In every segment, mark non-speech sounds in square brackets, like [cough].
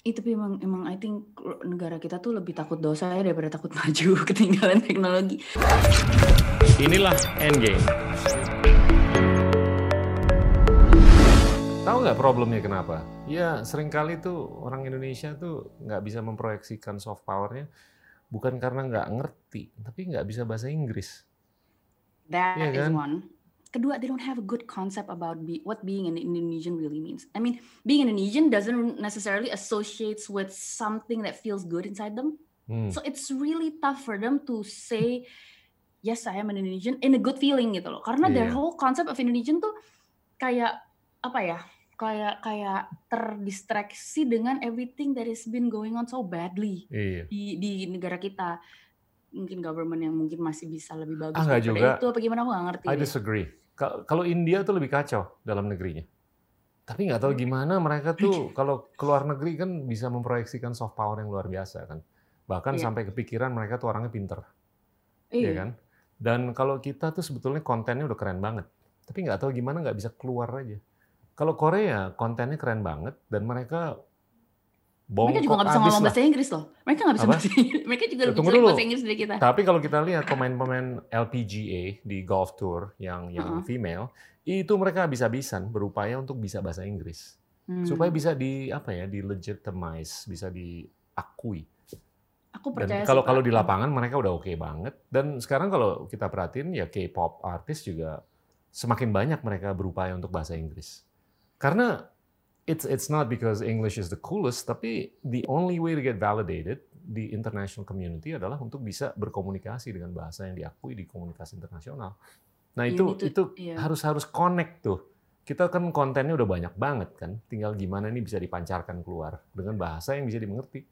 Itu tapi emang emang I think negara kita tuh lebih takut dosa ya daripada takut [laughs] maju ketinggalan teknologi. Inilah Endgame. Tahu nggak problemnya kenapa? Ya sering kali tuh orang Indonesia tuh nggak bisa memproyeksikan soft powernya bukan karena nggak ngerti, tapi nggak bisa bahasa Inggris. That is kan? one. Kedua, they don't have a good concept about be, what being an Indonesian really means. I mean, being Indonesian doesn't necessarily associates with something that feels good inside them. Hmm. So it's really tough for them to say, yes, I am an Indonesian in a good feeling gitu loh. Karena their Iya. whole concept of Indonesian tuh kayak apa ya? Kayak kayak terdistraksi dengan everything that has been going on so badly Iya. di di negara kita. Mungkin government yang mungkin masih bisa lebih bagus Ah, juga. itu apa gimana aku nggak ngerti. I disagree. Ka- Kalau India tuh lebih kacau dalam negerinya. Tapi nggak tahu gimana mereka tuh [laughs] kalau keluar negeri kan bisa memproyeksikan soft power yang luar biasa kan. Bahkan Iya. sampai kepikiran mereka tuh orangnya pinter, Iya. ya kan? Dan kalau kita tuh sebetulnya kontennya udah keren banget. Tapi nggak tahu gimana nggak bisa keluar aja. Kalau Korea kontennya keren banget dan mereka Mereka juga bongkok nggak bisa ngomong lah. bahasa Inggris loh. Mereka nggak bisa Apa? bahasa Inggris. [laughs] Mereka juga lebih Tunggu jelek dulu. bahasa Inggris dari kita. Tapi kalau kita lihat pemain-pemain LPGA di golf tour yang yang Uh-uh. female, itu mereka habis-habisan berupaya untuk bisa bahasa Inggris. Hmm. supaya bisa di apa ya di legitimize bisa diakui Aku dan percaya sih, kalau kalau di lapangan mereka udah oke banget dan sekarang kalau kita perhatiin ya K-pop artis juga semakin banyak mereka berupaya untuk bahasa Inggris karena it's it's not because English is the coolest tapi the only way to get validated di international community adalah untuk bisa berkomunikasi dengan bahasa yang diakui di komunikasi internasional nah You itu to- itu iya. harus harus connect tuh kita kan kontennya udah banyak banget kan tinggal gimana ini bisa dipancarkan keluar dengan bahasa yang bisa dimengerti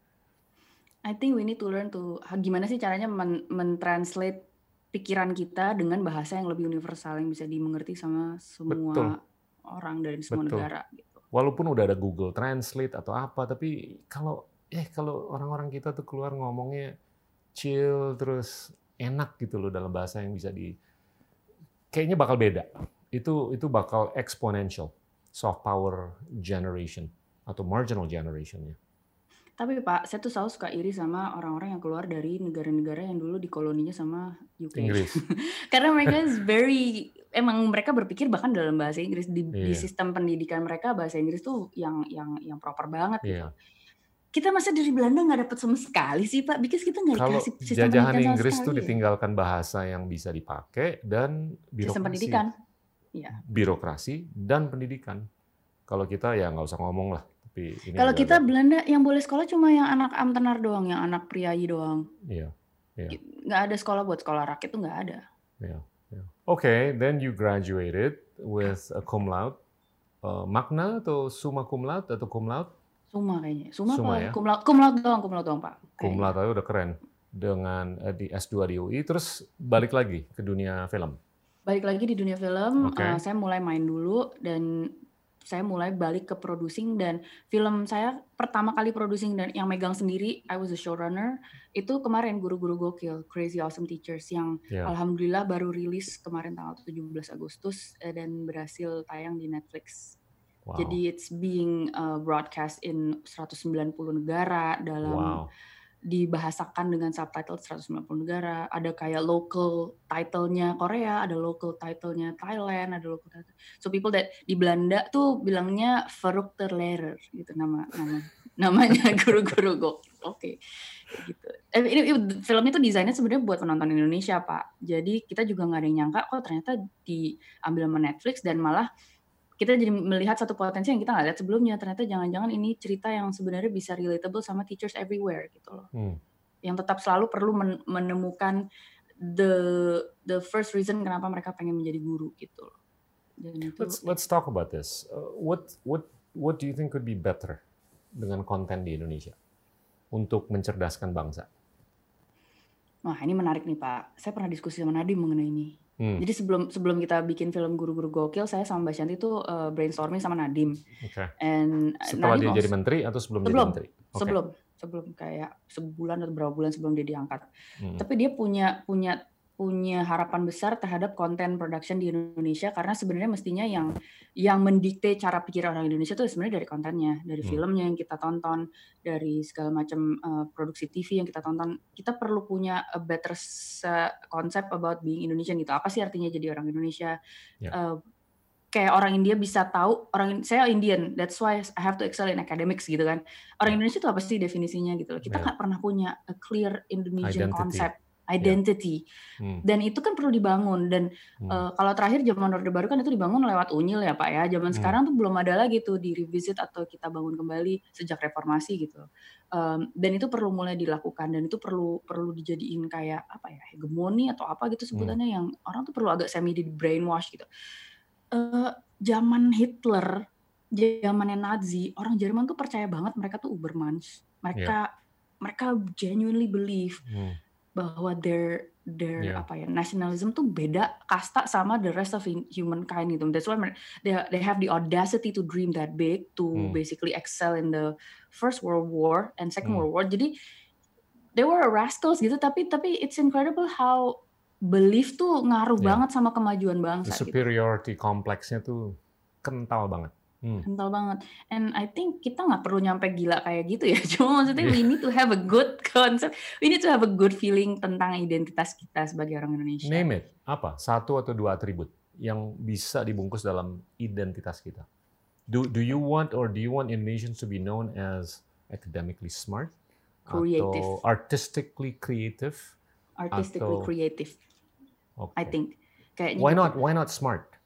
I think we need to learn to gimana sih caranya men- men-translate pikiran kita dengan bahasa yang lebih universal yang bisa dimengerti sama semua Betul. orang dari semua Betul. negara gitu. Walaupun udah ada Google Translate atau apa tapi kalau eh kalau orang-orang kita tuh keluar ngomongnya chill terus enak gitu loh dalam bahasa yang bisa di kayaknya bakal beda. Itu itu bakal exponential soft power generation atau marginal generationnya. Tapi Pak, saya tuh selalu suka iri sama orang-orang yang keluar dari negara-negara yang dulu dikoloninya sama UK. Inggris. [laughs] Karena mereka is very emang mereka berpikir bahkan dalam bahasa Inggris di, di Iya. sistem pendidikan mereka bahasa Inggris tuh yang yang yang proper banget gitu. Iya. Kita masa dari Belanda nggak dapat sama sekali sih Pak, because kita nggak dikasih sistem jajahan pendidikan sama Inggris tuh sekali. ditinggalkan bahasa yang bisa dipakai dan Sistem birokrasi pendidikan. Iya. birokrasi dan pendidikan. Kalau kita ya nggak usah ngomong lah. Tapi ini Kalau kita Belanda yang boleh sekolah cuma yang anak amtenar doang, yang anak priayi doang. Iya. Iya. Nggak ada sekolah buat sekolah rakyat tuh nggak ada. Yeah, yeah. Okay, then you graduated with a cum laude. Uh, magna atau summa cum laude atau cum laude? Suma kayaknya. Suma, Suma apa? ya? Cum laude, cum laude doang, cum laude doang Pak. Cum laude udah keren. Dengan eh, di S2 di UI, terus balik lagi ke dunia film. balik lagi di dunia film, Oke. eh, saya mulai main dulu dan saya mulai balik ke producing dan film saya pertama kali producing dan yang megang sendiri, I was a showrunner. Itu kemarin guru-guru gokil, Crazy Awesome Teachers yang Ya. alhamdulillah baru rilis kemarin tanggal 17 Agustus eh, dan berhasil tayang di Netflix. Wow. Jadi it's being uh, broadcast in 190 negara dalam wow. Dibahasakan dengan subtitle 190 negara. Ada kayak local title-nya Korea, ada local title-nya Thailand, ada local title. So people that di Belanda tuh bilangnya Verrückter gitu nama nama [laughs] namanya guru-guru gok. Oke. Kayak Gitu. Eh, ini, ini- film itu desainnya sebenarnya buat penonton Indonesia, Pak. Jadi kita juga nggak ada yang nyangka kok ternyata diambil sama Netflix dan malah kita jadi melihat satu potensi yang kita nggak lihat sebelumnya. Ternyata jangan-jangan ini cerita yang sebenarnya bisa relatable sama teachers everywhere gitu loh Hmm. yang tetap selalu perlu men- menemukan the the first reason kenapa mereka pengen menjadi guru gitu loh. Dan itu Let's let's talk about this. Uh, what what what do you think could be better dengan konten di Indonesia untuk mencerdaskan bangsa? wah ini menarik nih Pak. Saya pernah diskusi sama Nadim mengenai ini. Hmm. Jadi sebelum sebelum kita bikin film guru-guru gokil, saya sama Mbak Shanti tuh uh, brainstorming sama Nadim. Oke. And uh, Setelah Nadim dia jadi menteri atau sebelum, jadi Sebelum. menteri? Oke. sebelum sebelum kayak sebulan atau berapa bulan sebelum dia diangkat. Hmm. Tapi dia punya punya punya harapan besar terhadap konten production di Indonesia karena sebenarnya mestinya yang yang mendikte cara pikir orang Indonesia itu sebenarnya dari kontennya, dari hmm. filmnya yang kita tonton, dari segala macam uh, produksi TV yang kita tonton. Kita perlu punya a better concept about being Indonesian gitu. Apa sih artinya jadi orang Indonesia? Yeah. Ya. Uh, kayak orang India bisa tahu orang saya Indian that's why I have to excel in academics gitu kan orang ya. Indonesia itu apa sih definisinya gitu loh kita nggak yeah. pernah punya a clear Indonesian Identity. concept identity yeah. hmm. dan itu kan perlu dibangun dan hmm. uh, kalau terakhir zaman orde baru kan itu dibangun lewat unyil ya pak ya zaman hmm. sekarang tuh belum ada lagi tuh di revisit atau kita bangun kembali sejak reformasi gitu um, dan itu perlu mulai dilakukan dan itu perlu perlu dijadiin kayak apa ya hegemoni atau apa gitu sebutannya hmm. yang orang tuh perlu agak semi di brainwash gitu uh, zaman Hitler zamannya Nazi orang Jerman tuh percaya banget mereka tuh Ubermensch mereka yeah. mereka genuinely believe hmm bahwa their their yeah. apa ya nationalism tuh beda kasta sama the rest of humankind gitu. That's why they they have the audacity to dream that big to hmm. basically excel in the first world war and second hmm. world war. Jadi they were rascals gitu tapi tapi it's incredible how belief tuh ngaruh yeah. banget sama kemajuan bangsa. The gitu. superiority gitu. kompleksnya tuh kental banget. Hmm. Kental banget. And I think kita nggak perlu nyampe gila kayak gitu ya. [laughs] Cuma maksudnya we need to have a good concept. We need to have a good feeling tentang identitas kita sebagai orang Indonesia. Name it. Apa? Satu atau dua atribut yang bisa dibungkus dalam identitas kita. Do do you want or do you want Indonesians to be known as academically smart? Creative. Atau artistically creative? Artistically atau... creative. Okay. I think. Kayaknya Why gitu. not? Why not smart?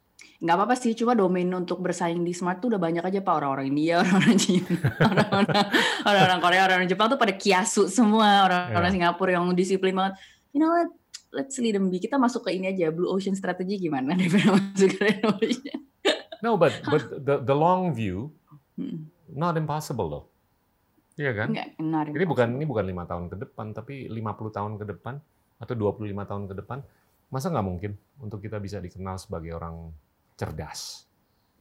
Nggak apa-apa sih cuma domain untuk bersaing di smart tuh udah banyak aja pak. Orang-orang India [laughs] orang-orang Cina orang-orang [laughs] orang-orang Korea orang-orang Jepang tuh pada kiasu semua. Orang-orang yeah. Singapura yang disiplin banget. You know what? Let's lead them be. Kita masuk ke ini aja blue ocean strategy gimana? [laughs] Daripada masuk ke no but but the the long view hmm. not impossible loh Iya kan? Nggak, ini bukan ini bukan lima tahun ke depan, tapi 50 tahun ke depan atau 25 tahun ke depan, masa nggak mungkin untuk kita bisa dikenal sebagai orang cerdas,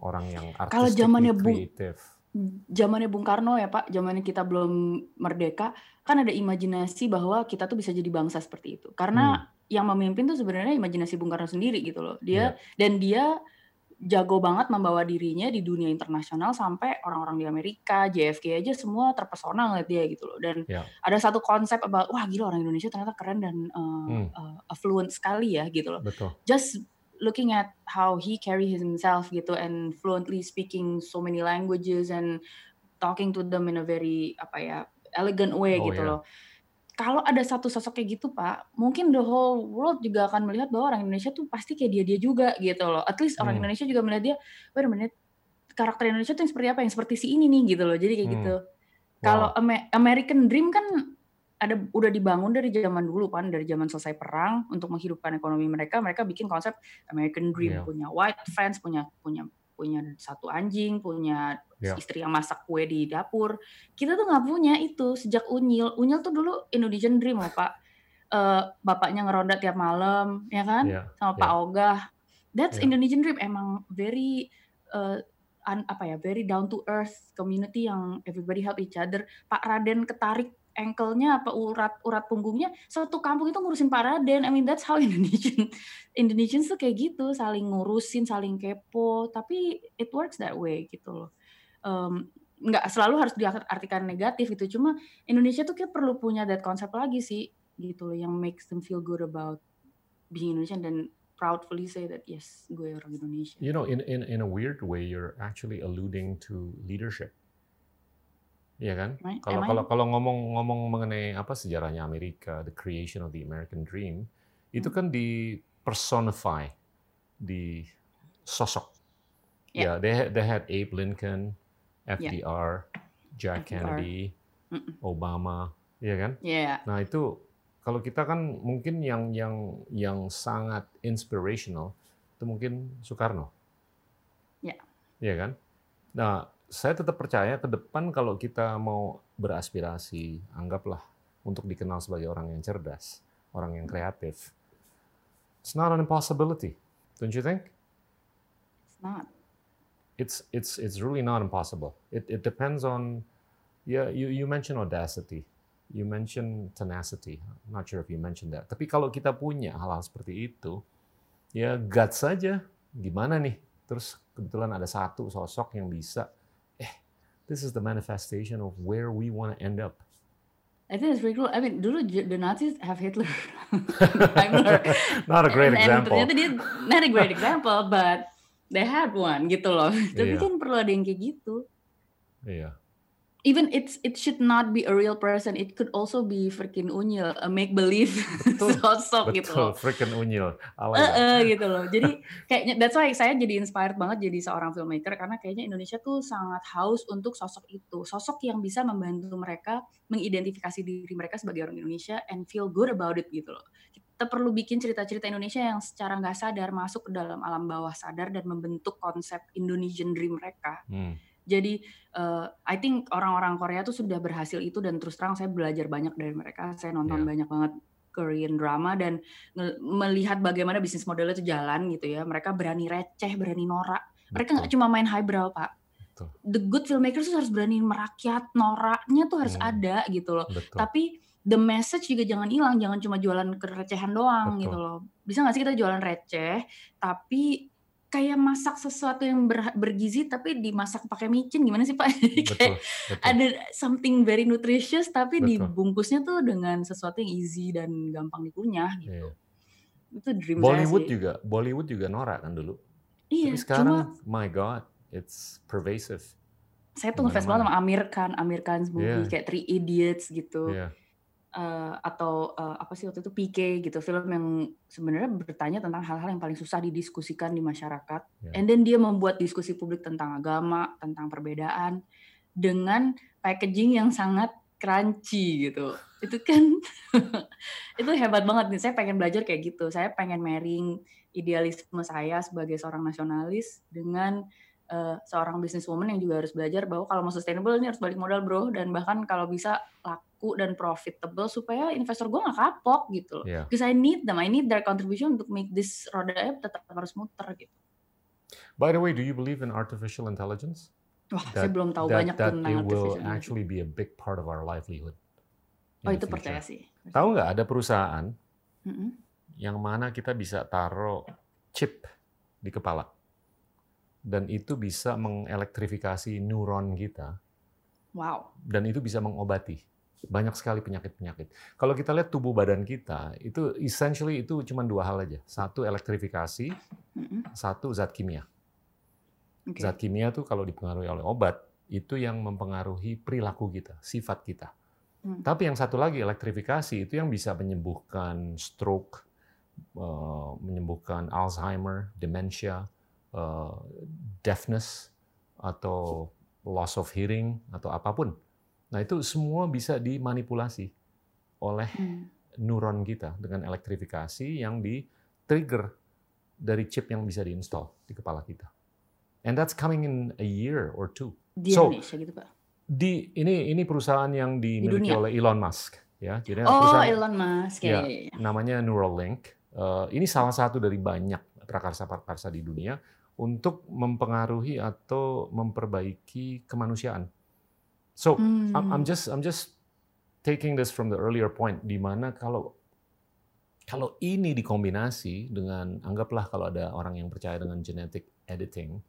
orang yang artistik, Kalau zamannya Bung, zamannya Bung Karno ya Pak, zamannya kita belum merdeka, kan ada imajinasi bahwa kita tuh bisa jadi bangsa seperti itu. Karena hmm. yang memimpin tuh sebenarnya imajinasi Bung Karno sendiri gitu loh. Dia yeah. dan dia jago banget membawa dirinya di dunia internasional sampai orang-orang di Amerika, JFK aja semua terpesona ngeliat dia gitu loh. Dan yeah. ada satu konsep about wah gila orang Indonesia ternyata keren dan uh, hmm. uh, affluent sekali ya gitu loh. Betul. Just looking at how he carry himself gitu and fluently speaking so many languages and talking to them in a very apa ya elegant way oh, gitu yeah. loh. Kalau ada satu sosok kayak gitu Pak, mungkin the whole world juga akan melihat bahwa orang Indonesia tuh pasti kayak dia dia juga gitu loh. At least orang hmm. Indonesia juga melihat dia, wait a minute, karakter Indonesia tuh yang seperti apa? Yang seperti si ini nih gitu loh. Jadi kayak hmm. gitu. Wow. Kalau American Dream kan ada udah dibangun dari zaman dulu kan dari zaman selesai perang untuk menghidupkan ekonomi mereka mereka bikin konsep American Dream yeah. punya white fence punya punya punya satu anjing punya yeah. istri yang masak kue di dapur kita tuh nggak punya itu sejak unyil unyil tuh dulu Indonesian Dream loh pak uh, bapaknya ngeronda tiap malam ya kan yeah. sama yeah. Pak Ogah that's yeah. Indonesian Dream emang very uh, an, apa ya very down to earth community yang everybody help each other Pak Raden ketarik ankle-nya apa urat urat punggungnya satu kampung itu ngurusin Pak Raden. I mean that's how [laughs] Indonesian Indonesians tuh kayak gitu, saling ngurusin, saling kepo, tapi it works that way gitu loh. Um, nggak selalu harus diartikan negatif itu, cuma Indonesia tuh kayak perlu punya that concept lagi sih gitu loh yang makes them feel good about being Indonesian dan proudly say that yes, gue orang Indonesia. You know, in in in a weird way you're actually alluding to leadership Iya kan? Kalau kalau kalau ngomong-ngomong mengenai apa sejarahnya Amerika, the creation of the American Dream, itu hmm. kan di personify di sosok. Ya, yeah. yeah, they they had Abe Lincoln, FDR, yeah. Jack FDR. Kennedy, Mm-mm. Obama, iya kan? Iya. Yeah. Nah, itu kalau kita kan mungkin yang yang yang sangat inspirational itu mungkin Soekarno. Iya. Yeah. Iya kan? Nah, saya tetap percaya ke depan kalau kita mau beraspirasi, anggaplah untuk dikenal sebagai orang yang cerdas, orang yang kreatif. It's not an impossibility, don't you think? It's not. It's it's it's really not impossible. It it depends on yeah, you you mentioned audacity. you mention tenacity. I'm not sure if you mentioned that. Tapi kalau kita punya hal-hal seperti itu, ya guts saja. Gimana nih? Terus kebetulan ada satu sosok yang bisa, this is the manifestation of where we want to end up. I think it's pretty cool. I mean, dulu the Nazis have Hitler. [laughs] not a great and, example. And ternyata dia not a great example, but they had one gitu loh. [laughs] Tapi Iya. kan perlu ada yang kayak gitu. Iya. Even it's it should not be a real person. It could also be freaking unyil, a make believe [laughs] Betul, sosok gitu Betul, loh. freaking unyil. That. eh, gitu loh. Jadi kayaknya that's why saya jadi inspired banget jadi seorang filmmaker karena kayaknya Indonesia tuh sangat haus untuk sosok itu. Sosok yang bisa membantu mereka mengidentifikasi diri mereka sebagai orang Indonesia and feel good about it gitu loh. Kita perlu bikin cerita-cerita Indonesia yang secara nggak sadar masuk ke dalam alam bawah sadar dan membentuk konsep Indonesian dream mereka. Hmm. Jadi eh, I think orang-orang Korea tuh sudah berhasil itu dan terus terang saya belajar banyak dari mereka. Saya nonton Iya. banyak banget Korean drama dan melihat bagaimana bisnis modelnya itu jalan gitu ya. Mereka berani receh, berani norak. Mereka nggak cuma main highbrow pak. Betul. The good filmmakers tuh harus berani merakyat, noraknya tuh harus Hmm. ada gitu loh. Betul. Tapi the message juga jangan hilang, jangan cuma jualan kerecehan doang Betul. gitu loh. Bisa nggak sih kita jualan receh, tapi kayak masak sesuatu yang ber- bergizi tapi dimasak pakai micin gimana sih pak? [laughs] Betul. kayak Betul. ada something very nutritious tapi Betul. dibungkusnya tuh dengan sesuatu yang easy dan gampang dikunyah gitu. Iya. Itu dream Bollywood saya sih. juga, Bollywood juga norak kan dulu. Iya, Tapi sekarang, cuma my God, it's pervasive. saya tuh ngefans banget sama Amir Khan, Amir Khan's movie Iya. kayak Three Idiots gitu. Iya. Eh, atau eh, apa sih waktu itu PK gitu film yang sebenarnya bertanya tentang hal-hal yang paling susah didiskusikan di masyarakat. Ya. and then dia membuat diskusi publik tentang agama tentang perbedaan dengan packaging yang sangat crunchy gitu. Itu kan [laughs] itu hebat banget nih saya pengen belajar kayak gitu. Saya pengen marrying idealisme saya sebagai seorang nasionalis dengan eh, seorang businesswoman yang juga harus belajar bahwa kalau mau sustainable ini harus balik modal bro dan bahkan kalau bisa laku dan profitable supaya investor gue nggak kapok gitu loh. Iya. Because I need them, I need their contribution untuk make this roda tetap harus muter gitu. By the way, do you believe in artificial intelligence? Wah, saya That- belum tahu that, banyak that tentang it will actually be a big part of our livelihood. Oh itu percaya sih. Tahu nggak ada perusahaan Mm-mm. yang mana kita bisa taruh chip di kepala dan itu bisa mengelektrifikasi neuron kita Wow. dan itu bisa mengobati banyak sekali penyakit-penyakit. Kalau kita lihat tubuh badan kita itu essentially itu cuma dua hal aja. Satu elektrifikasi, satu zat kimia. Oke. Zat kimia tuh kalau dipengaruhi oleh obat itu yang mempengaruhi perilaku kita, sifat kita. Hmm. Tapi yang satu lagi elektrifikasi itu yang bisa menyembuhkan stroke, eh, menyembuhkan Alzheimer, dementia, eh, deafness atau loss of hearing atau apa pun. Nah itu semua bisa dimanipulasi oleh Hmm. neuron kita dengan elektrifikasi yang di trigger dari chip yang bisa diinstal di kepala kita. And that's coming in a year or two. Di So, Indonesia gitu pak. Di ini ini perusahaan yang dimiliki dunia? oleh Elon Musk ya. Jadi Oh Elon Musk. Ya. Ya, ya, ya. namanya Neuralink. Eh, ini salah satu dari banyak prakarsa-prakarsa di dunia untuk mempengaruhi atau memperbaiki kemanusiaan. So, I'm, I'm Hmm. just I'm just taking this from the earlier point di mana kalau kalau ini dikombinasi dengan anggaplah kalau ada orang yang percaya dengan genetic editing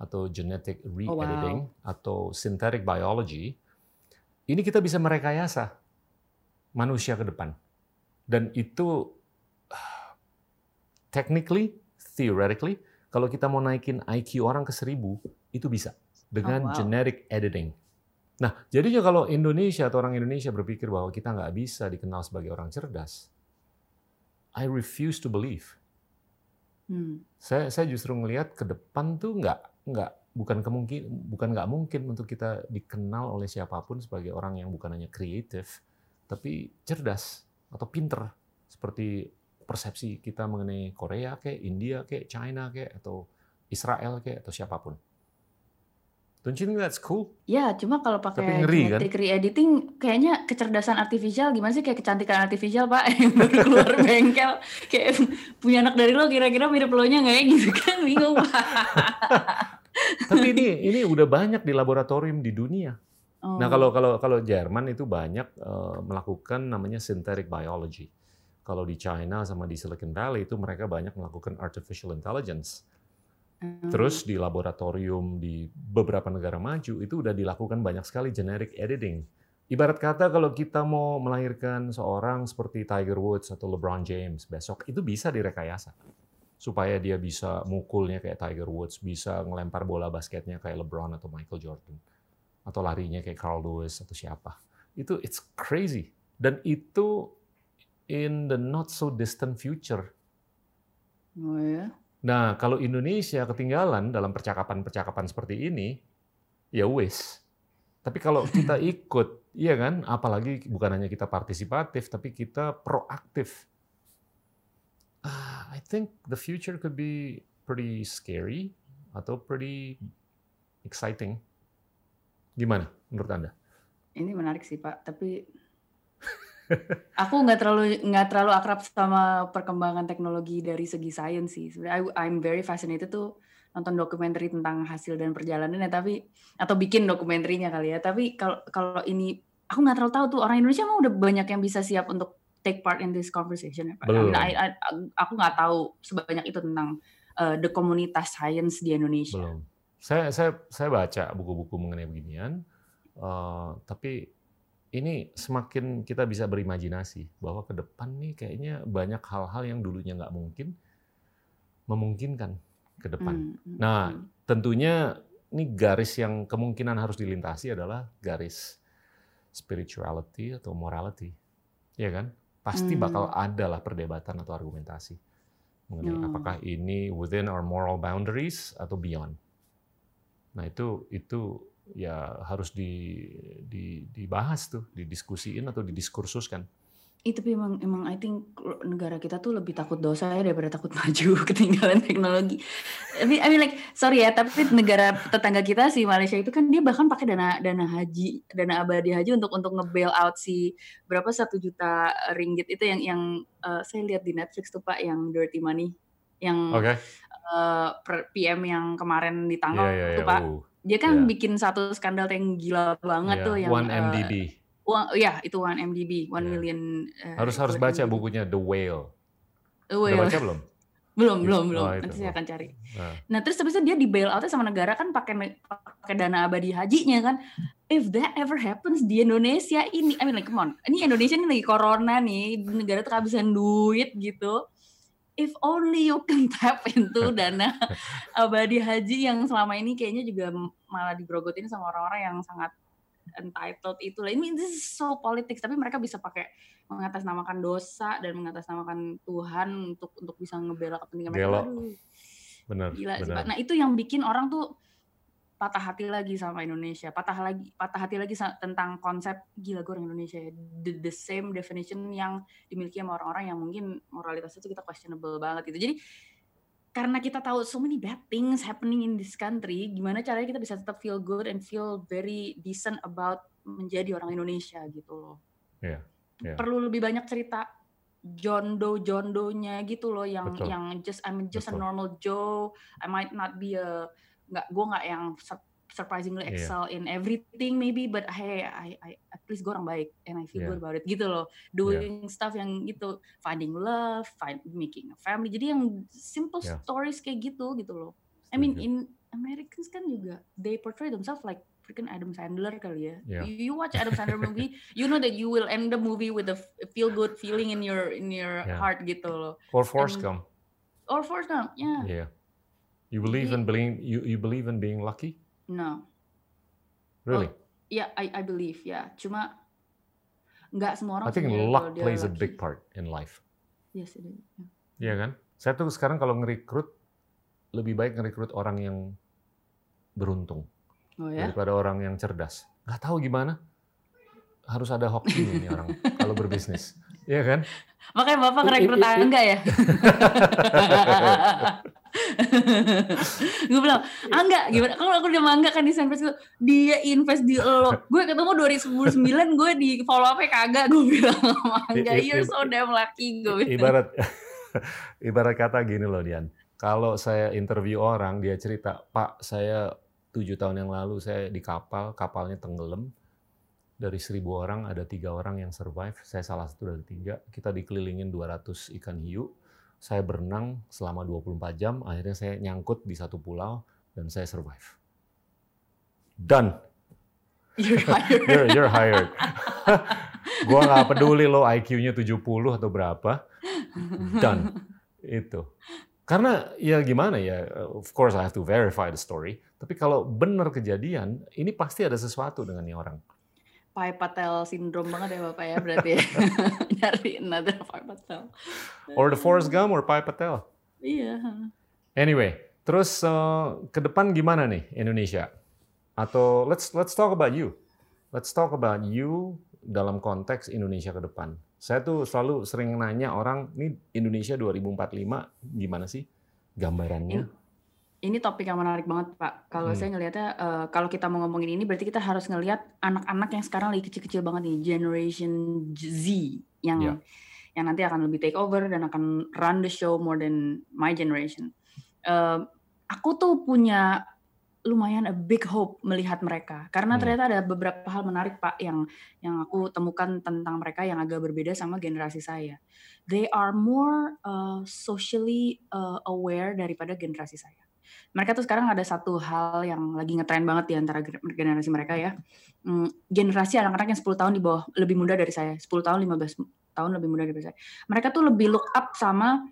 atau genetic re-editing atau synthetic biology, ini kita bisa merekayasa manusia ke depan. Dan itu technically, theoretically, kalau kita mau naikin IQ orang ke seribu, itu bisa dengan Oh, wow. genetic editing. Nah, jadinya kalau Indonesia atau orang Indonesia berpikir bahwa kita nggak bisa dikenal sebagai orang cerdas, I refuse to believe. Hmm. Saya saya justru ngelihat ke depan tuh nggak nggak bukan kemungkin bukan nggak mungkin untuk kita dikenal oleh siapa pun sebagai orang yang bukan hanya kreatif tapi cerdas atau pinter seperti persepsi kita mengenai Korea kayak India kayak China kayak atau Israel kayak atau siapa pun. Don't you think that's cool? Ya, cuma kalau Tapi pakai ngeri, kan? genetic re-editing, kayaknya kecerdasan artifisial gimana sih kayak kecantikan artifisial pak [laughs] yang baru keluar [laughs] bengkel, kayak punya anak dari lo kira-kira mirip lo nya nggak ya [laughs] gitu kan bingung pak. Tapi ini ini udah banyak di laboratorium di dunia. Oh. Nah kalau kalau kalau Jerman itu banyak uh, melakukan namanya synthetic biology. Kalau di China sama di Silicon Valley itu mereka banyak melakukan artificial intelligence. Hmm. Terus di laboratorium di beberapa negara maju itu udah dilakukan banyak sekali genetic editing. Ibarat kata kalau kita mau melahirkan seorang seperti Tiger Woods atau LeBron James besok itu bisa direkayasa supaya dia bisa mukulnya kayak Tiger Woods, bisa ngelempar bola basketnya kayak LeBron atau Michael Jordan atau larinya kayak Carl Lewis atau siapa. Itu it's crazy. Dan itu in the not so distant future. Oh ya. Nah, kalau Indonesia ketinggalan dalam percakapan-percakapan seperti ini, ya wis. Tapi kalau kita [laughs] ikut, iya kan? Apalagi bukan hanya kita partisipatif, tapi kita proaktif. Ah, I think the future could be pretty scary atau pretty exciting. Gimana menurut Anda? Ini menarik sih Pak, tapi aku nggak terlalu nggak terlalu akrab sama perkembangan teknologi dari segi sains sih. Sebenarnya I'm very fascinated tuh nonton dokumenter tentang hasil dan perjalanannya tapi atau bikin dokumenterinya kali ya. Tapi kalau kalau ini aku nggak terlalu tahu tuh orang Indonesia mau udah banyak yang bisa siap untuk take part in this conversation ya. Belum. I mean, I- I- aku nggak tahu sebanyak itu tentang uh, the komunitas sains di Indonesia. Belum. Saya saya saya baca buku-buku mengenai beginian, eh, tapi ini semakin kita bisa berimajinasi bahwa ke depan nih kayaknya banyak hal-hal yang dulunya nggak mungkin memungkinkan ke depan. Hmm, hmm, Nah, hmm. tentunya ini garis yang kemungkinan harus dilintasi adalah garis spirituality atau morality, ya kan? Pasti Hmm. bakal ada lah perdebatan atau argumentasi mengenai Oh. apakah ini within our moral boundaries atau beyond. Nah itu itu ya harus di, di, dibahas tuh, didiskusiin atau didiskursuskan. Itu tapi emang I think negara kita tuh lebih takut dosa ya daripada takut [laughs] maju ketinggalan teknologi. I mean, I mean like sorry ya, tapi negara tetangga kita si Malaysia itu kan dia bahkan pakai dana dana haji, dana abadi haji untuk untuk nge-bail out si berapa satu juta ringgit itu yang yang eh, saya lihat di Netflix tuh Pak yang Dirty Money yang Oke. eh, per- PM yang kemarin ditangkap Iya iya tuh iya. Pak. Uh, Dia kan Iya. bikin satu skandal yang gila banget iya. tuh yang One eh, MDB. uang ya itu one MDB, one Iya. million. eh, Harus harus baca MDB. bukunya The Whale. Oh, Udah iya. baca belum? [laughs] Belum, Yes. belum, belum. Oh. Nanti saya akan cari. Nah, Nah, terus habis itu dia di bail out sama negara kan pakai pakai dana abadi hajinya kan. If that ever happens di Indonesia ini, I mean like come on. Ini Indonesia ini lagi corona nih, negara tuh kehabisan duit gitu. If only you can [laughs] tap into dana [laughs] abadi haji yang selama ini kayaknya juga malah digrogotin sama orang-orang yang sangat entitled itu lah. Ini this is so politics, tapi mereka bisa pakai mengatasnamakan dosa dan mengatasnamakan Tuhan untuk untuk bisa ngebela kepentingan mereka. Aduh. benar, Gila sih, benar. Pak. Nah, itu yang bikin orang tuh patah hati lagi sama Indonesia. Patah lagi patah hati lagi tentang konsep gila gue orang Indonesia ya. The, the same definition yang dimiliki sama orang-orang yang mungkin moralitasnya itu kita questionable banget gitu. Jadi karena kita tahu so many bad things happening in this country, gimana caranya kita bisa tetap feel good and feel very decent about menjadi orang Indonesia gitu loh. Iya, iya. Perlu lebih banyak cerita jondo jondonya gitu loh yang Betul. yang just I'm just a Betul. normal Joe. I might not be a nggak gue nggak yang sur- surprisingly Iya. excel in everything maybe but hey I, I at least gue orang baik and I feel Iya. good about it gitu loh doing stuff yang gitu finding love find making a family jadi yang simple Iya. stories kayak gitu gitu loh I mean in Americans kan juga they portray themselves like freaking Adam Sandler kali ya. Yeah. You, you watch Adam Sandler movie, [laughs] you know that you will end the movie with a feel good feeling in your in your Yeah. heart gitu loh. Or Forrest Gump. Or Forrest Gump, yeah. Yeah. You believe in being you, you believe in being lucky? No, Really? yeah, I I believe, ya. Cuma nggak semua orang. I think luck plays a big part in life. Yes, it is. yeah. Iya kan? Saya tuh sekarang kalau ngerekrut lebih baik ngerekrut orang yang beruntung Oh ya. daripada orang yang cerdas. Gak tahu gimana. Harus ada hokinya nih orang [laughs] kalau berbisnis. Iya kan? Makanya bapak ngerekrut angga ya. [laughs] [laughs] gue bilang angga gimana kalau aku udah mangga kan di San Francisco dia invest di lo gue ketemu 2009 gue di follow up kagak gue bilang sama angga I- i- you're so damn lucky gue bilang. Ibarat [laughs] ibarat kata gini loh Dian. Kalau saya interview orang dia cerita, "Pak, saya tujuh tahun yang lalu saya di kapal, kapalnya tenggelam, dari seribu orang ada tiga orang yang survive. Saya salah satu dari tiga. Kita dikelilingin 200 ikan hiu. Saya berenang selama 24 jam. Akhirnya saya nyangkut di satu pulau dan saya survive. Done. You're hired. [laughs] you're, you're hired. [laughs] gua nggak peduli lo IQ-nya 70 atau berapa. Done. Itu. Karena ya gimana ya, of course I have to verify the story. Tapi kalau benar kejadian, ini pasti ada sesuatu dengan nih orang. Pai Patel syndrome banget ya Bapak ya berarti ya. [laughs] Nyari another Pai Patel. Or the Forrest Gump or Pai Patel. Iya. Anyway, terus uh, ke depan gimana nih Indonesia? Atau let's let's talk about you. Let's talk about you dalam konteks Indonesia ke depan. Saya tuh selalu sering nanya orang, ini Indonesia 2045 gimana sih gambarannya? Ini topik yang menarik banget Pak. Kalau hmm. saya ngelihatnya, uh, kalau kita mau ngomongin ini berarti kita harus ngelihat anak-anak yang sekarang lagi kecil-kecil banget nih, Generation Z yang yeah. yang nanti akan lebih take over dan akan run the show more than my generation. Uh, aku tuh punya lumayan a big hope melihat mereka karena hmm. ternyata ada beberapa hal menarik pak yang yang aku temukan tentang mereka yang agak berbeda sama generasi saya. They are more uh, socially uh, aware daripada generasi saya. Mereka tuh sekarang ada satu hal yang lagi ngetren banget di antara generasi mereka ya. Hmm, generasi anak-anak yang 10 tahun di bawah lebih muda dari saya, 10 tahun 15 tahun lebih muda dari saya. Mereka tuh lebih look up sama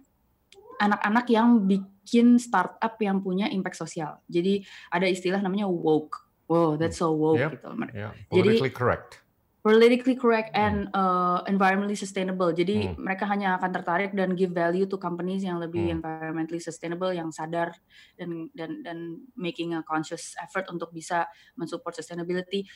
anak-anak yang bikin startup yang punya impact sosial. Jadi ada istilah namanya woke. Wow, that's so woke yep. gitu. Yeah. Politically Jadi, correct. Politically correct and hmm. uh, environmentally sustainable. Jadi hmm. mereka hanya akan tertarik dan give value to companies yang lebih hmm. environmentally sustainable, yang sadar dan dan dan making a conscious effort untuk bisa mensupport sustainability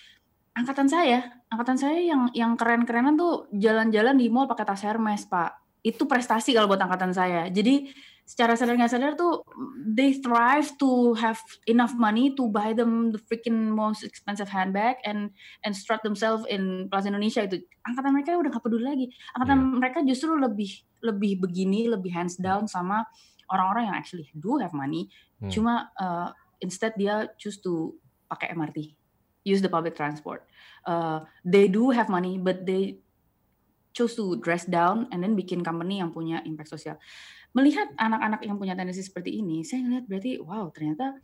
angkatan saya, angkatan saya yang yang keren-kerenan tuh jalan-jalan di mall pakai tas Hermes, Pak itu prestasi kalau buat angkatan saya. Jadi secara sadar nggak sadar tuh they thrive to have enough money to buy them the freaking most expensive handbag and and strut themselves in Plaza Indonesia itu angkatan mereka udah gak peduli lagi angkatan yeah. mereka justru lebih lebih begini lebih hands down sama orang-orang yang actually do have money hmm. cuma uh, instead dia choose to pakai MRT use the public transport uh, they do have money but they choose to dress down and then bikin company yang punya impact sosial. Melihat anak-anak yang punya tendensi seperti ini, saya ngeliat berarti wow ternyata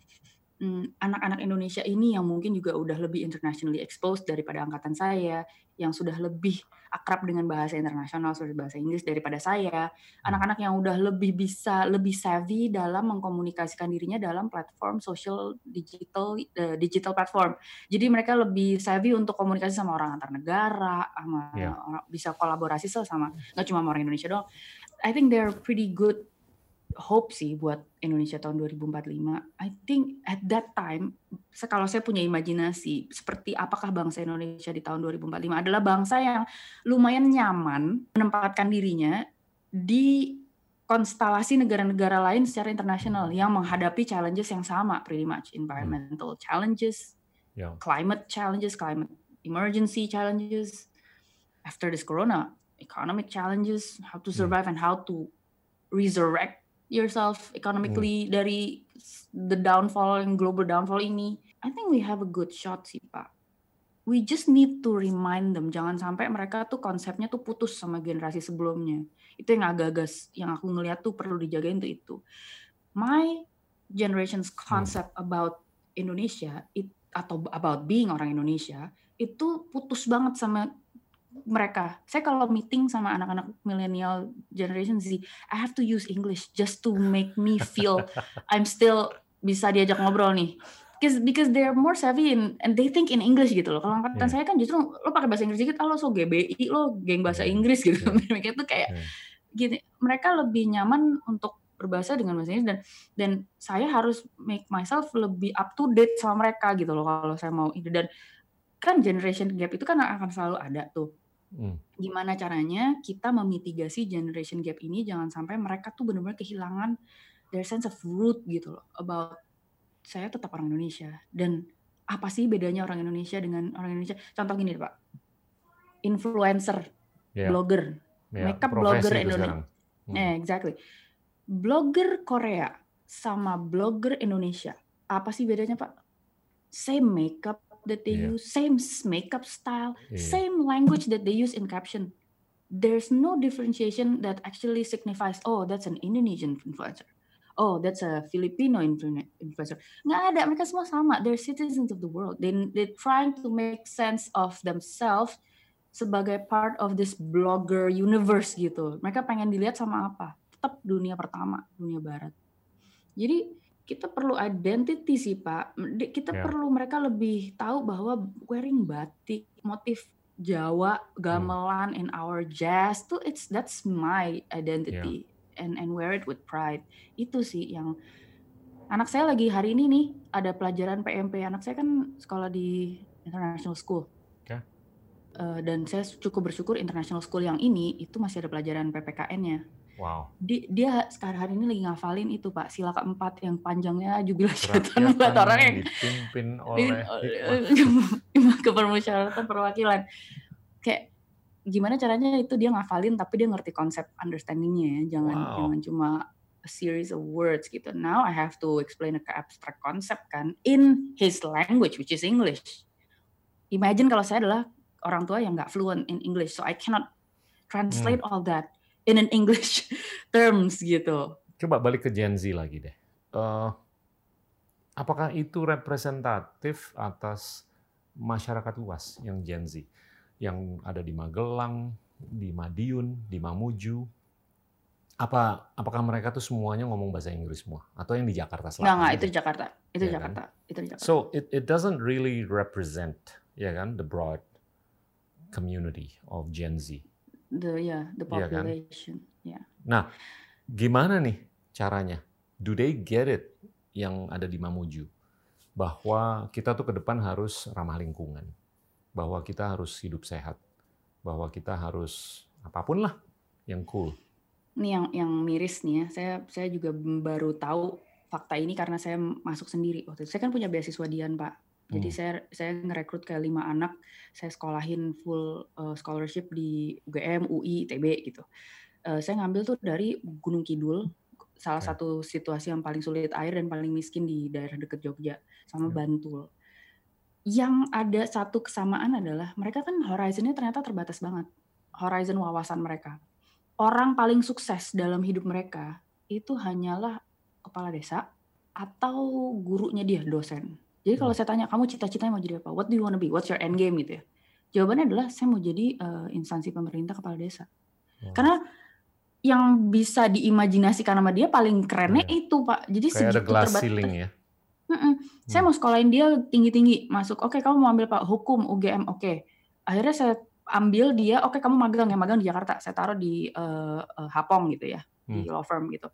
hmm, anak-anak Indonesia ini yang mungkin juga udah lebih internationally exposed daripada angkatan saya, yang sudah lebih akrab dengan bahasa internasional seperti bahasa Inggris daripada saya, anak-anak yang udah lebih bisa lebih savvy dalam mengkomunikasikan dirinya dalam platform social digital uh, digital platform. Jadi mereka lebih savvy untuk komunikasi sama orang antar negara, sama yeah. orang, bisa kolaborasi sama nggak cuma sama orang Indonesia doang. I think they're pretty good hope sih buat Indonesia tahun 2045. I think at that time, kalau saya punya imajinasi seperti apakah bangsa Indonesia di tahun 2045 adalah bangsa yang lumayan nyaman menempatkan dirinya di konstelasi negara-negara lain secara internasional yang menghadapi challenges yang sama, pretty much environmental challenges, yeah. climate challenges, climate emergency challenges, after this corona, economic challenges, how to survive and how to resurrect yourself economically hmm. dari the downfall and global downfall ini, I think we have a good shot sih Pak. We just need to remind them, jangan sampai mereka tuh konsepnya tuh putus sama generasi sebelumnya. Itu yang agak-agak yang aku ngeliat tuh perlu dijagain tuh itu. My generation's concept hmm. about Indonesia it, atau about being orang Indonesia itu putus banget sama mereka. Saya kalau meeting sama anak-anak milenial generation sih, I have to use English just to make me feel [laughs] I'm still bisa diajak ngobrol nih. Because because they're more savvy in, and they think in English gitu loh. Kalau angkatan yeah. saya kan justru lo pakai bahasa Inggris dikit, ah, lo so GBI, lo geng bahasa Inggris gitu. Yeah. [laughs] Mereka tuh kayak yeah. gini, mereka lebih nyaman untuk berbahasa dengan bahasa Inggris dan dan saya harus make myself lebih up to date sama mereka gitu loh kalau saya mau itu dan kan generation gap itu kan akan selalu ada tuh. Gimana caranya kita memitigasi generation gap ini jangan sampai mereka tuh benar-benar kehilangan their sense of root gitu loh about saya tetap orang Indonesia dan apa sih bedanya orang Indonesia dengan orang Indonesia? Contoh gini Pak, influencer, yeah. blogger, yeah. makeup blogger Indonesia. Hmm. Eh, exactly. Blogger Korea sama blogger Indonesia, apa sih bedanya Pak? Same makeup, that they Iya. use, same makeup style, Iya. same language that they use in caption. There's no differentiation that actually signifies, oh, that's an Indonesian influencer. Oh, that's a Filipino influ- influencer. Nggak ada, mereka semua sama. They're citizens of the world. They they're trying to make sense of themselves sebagai part of this blogger universe gitu. Mereka pengen dilihat sama apa? Tetap dunia pertama, dunia barat. Jadi kita perlu identity sih Pak. Kita Ya. perlu mereka lebih tahu bahwa wearing batik, motif Jawa, gamelan in our jazz tuh it's that's my identity and and wear it with pride. Itu sih yang anak saya lagi hari ini nih ada pelajaran PMP. Anak saya kan sekolah di international school. Oke. Eh, dan saya cukup bersyukur international school yang ini itu masih ada pelajaran PPKN-nya. Wow. Di- dia sekarang hari ini lagi ngafalin itu Pak. Sila keempat yang panjangnya jubilasi Kerakyatan buat orang yang dipimpin di- [laughs] oleh kepermusyawaratan perwakilan. Kayak gimana caranya itu dia ngafalin tapi dia ngerti konsep understandingnya ya. Jangan Wow. jangan cuma a series of words gitu. Now I have to explain a abstract concept kan in his language which is English. Imagine kalau saya adalah orang tua yang nggak fluent in English so I cannot translate all that in an English [laughs] terms gitu Coba balik ke Gen Z lagi deh. Eh, apakah itu representatif atas masyarakat luas yang Gen Z? Yang ada di Magelang, di Madiun, di Mamuju. Apa apakah mereka tuh semuanya ngomong bahasa Inggris semua? Atau yang di Jakarta Selatan? nggak aja? itu di Jakarta itu Iya kan? Jakarta itu di Jakarta So it it doesn't really represent ya kan the broad community of Gen Z. the yeah the Iya kan? population yeah Nah, gimana nih caranya? Do they get it yang ada di Mamuju? Bahwa kita tuh ke depan harus ramah lingkungan. Bahwa kita harus hidup sehat. Bahwa kita harus apa pun lah yang cool. Ini yang yang miris nih ya. Saya saya juga baru tahu fakta ini karena saya masuk sendiri waktu itu. Saya kan punya beasiswa Dian Pak. Jadi Hmm. saya saya ngerekrut kayak lima anak. Saya sekolahin full uh, scholarship di UGM, UI, ITB gitu. Uh, saya ngambil tuh dari Gunung Kidul, salah Oke. satu situasi yang paling sulit air dan paling miskin di daerah dekat Jogja, sama Ya. Bantul. Yang ada satu kesamaan adalah mereka kan horizonnya ternyata terbatas banget. Horizon wawasan mereka orang paling sukses dalam hidup mereka itu hanyalah kepala desa atau gurunya dia dosen. Jadi kalau Hmm. saya tanya kamu cita-citanya mau jadi apa? What do you wanna be? What's your end game gitu ya? Jawabannya adalah saya mau jadi eh, instansi pemerintah kepala desa. Oh. Karena yang bisa diimajinasikan sama dia paling kerennya Iya. itu pak. Jadi Kayak ada segitu glass terbatas. ceiling ya. Mm-mm. Saya Hmm. mau sekolahin dia tinggi-tinggi masuk. Oke, kamu mau ambil pak hukum UGM. Oke. Akhirnya saya ambil dia. Oke, kamu magang ya magang di Jakarta. Saya taruh di eh, eh, Hapong gitu ya, di Hmm. law firm gitu.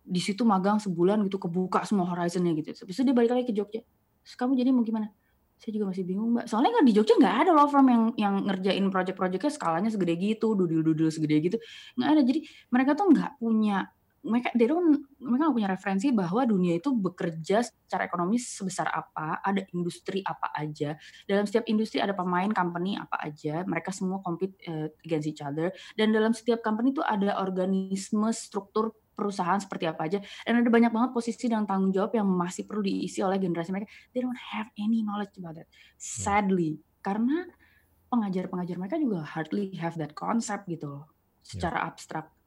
Di situ magang sebulan gitu kebuka semua horizonnya gitu. Habis itu dia balik lagi ke Jogja. Terus kamu jadi mau gimana? Saya juga masih bingung mbak. Soalnya kan di Jogja nggak ada law firm yang yang ngerjain project-projectnya skalanya segede gitu, dudul-dudul segede gitu. Nggak ada. Jadi mereka tuh nggak punya mereka they don't- mereka nggak punya referensi bahwa dunia itu bekerja secara ekonomis sebesar apa, ada industri apa aja. Dalam setiap industri ada pemain company apa aja, mereka semua compete eh, against each other. Dan dalam setiap company itu ada organisme struktur perusahaan seperti apa aja. Dan ada banyak banget posisi dan tanggung jawab yang masih perlu diisi oleh generasi mereka. They don't have any knowledge about that. Sadly, karena pengajar-pengajar mereka juga hardly have that concept gitu loh, secara abstrak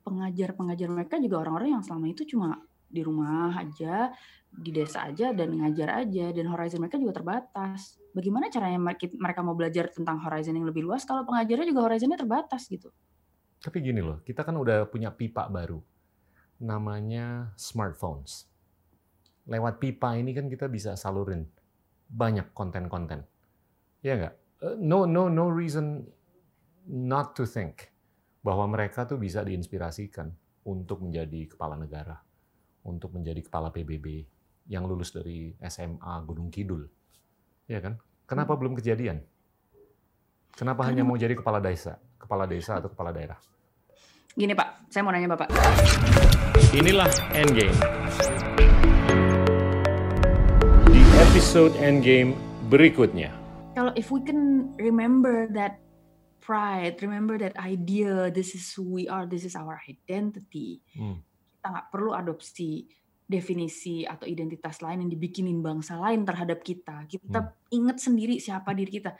pengajar-pengajar mereka juga orang-orang yang selama itu cuma di rumah aja, di desa aja dan ngajar aja dan horizon mereka juga terbatas. Bagaimana caranya mereka mereka mau belajar tentang horizon yang lebih luas kalau pengajarnya juga horizonnya terbatas gitu. Tapi gini loh, kita kan udah punya pipa baru. Namanya smartphones. Lewat pipa ini kan kita bisa salurin banyak konten-konten. Ya nggak? Eh, No, no, no reason not to think bahwa mereka tuh bisa diinspirasikan untuk menjadi kepala negara, untuk menjadi kepala PBB yang lulus dari SMA Gunung Kidul. Ya kan? Kenapa belum kejadian? Kenapa hanya mau jadi kepala desa, kepala desa atau kepala daerah? Gini Pak, saya mau nanya Bapak. Inilah Endgame. Di episode Endgame berikutnya. Kalau if we can remember that pride, remember that idea, this is who we are, this is our identity. Hmm. Kita nggak perlu adopsi definisi atau identitas lain yang dibikinin bangsa lain terhadap kita. Kita Hmm. ingat sendiri siapa diri kita.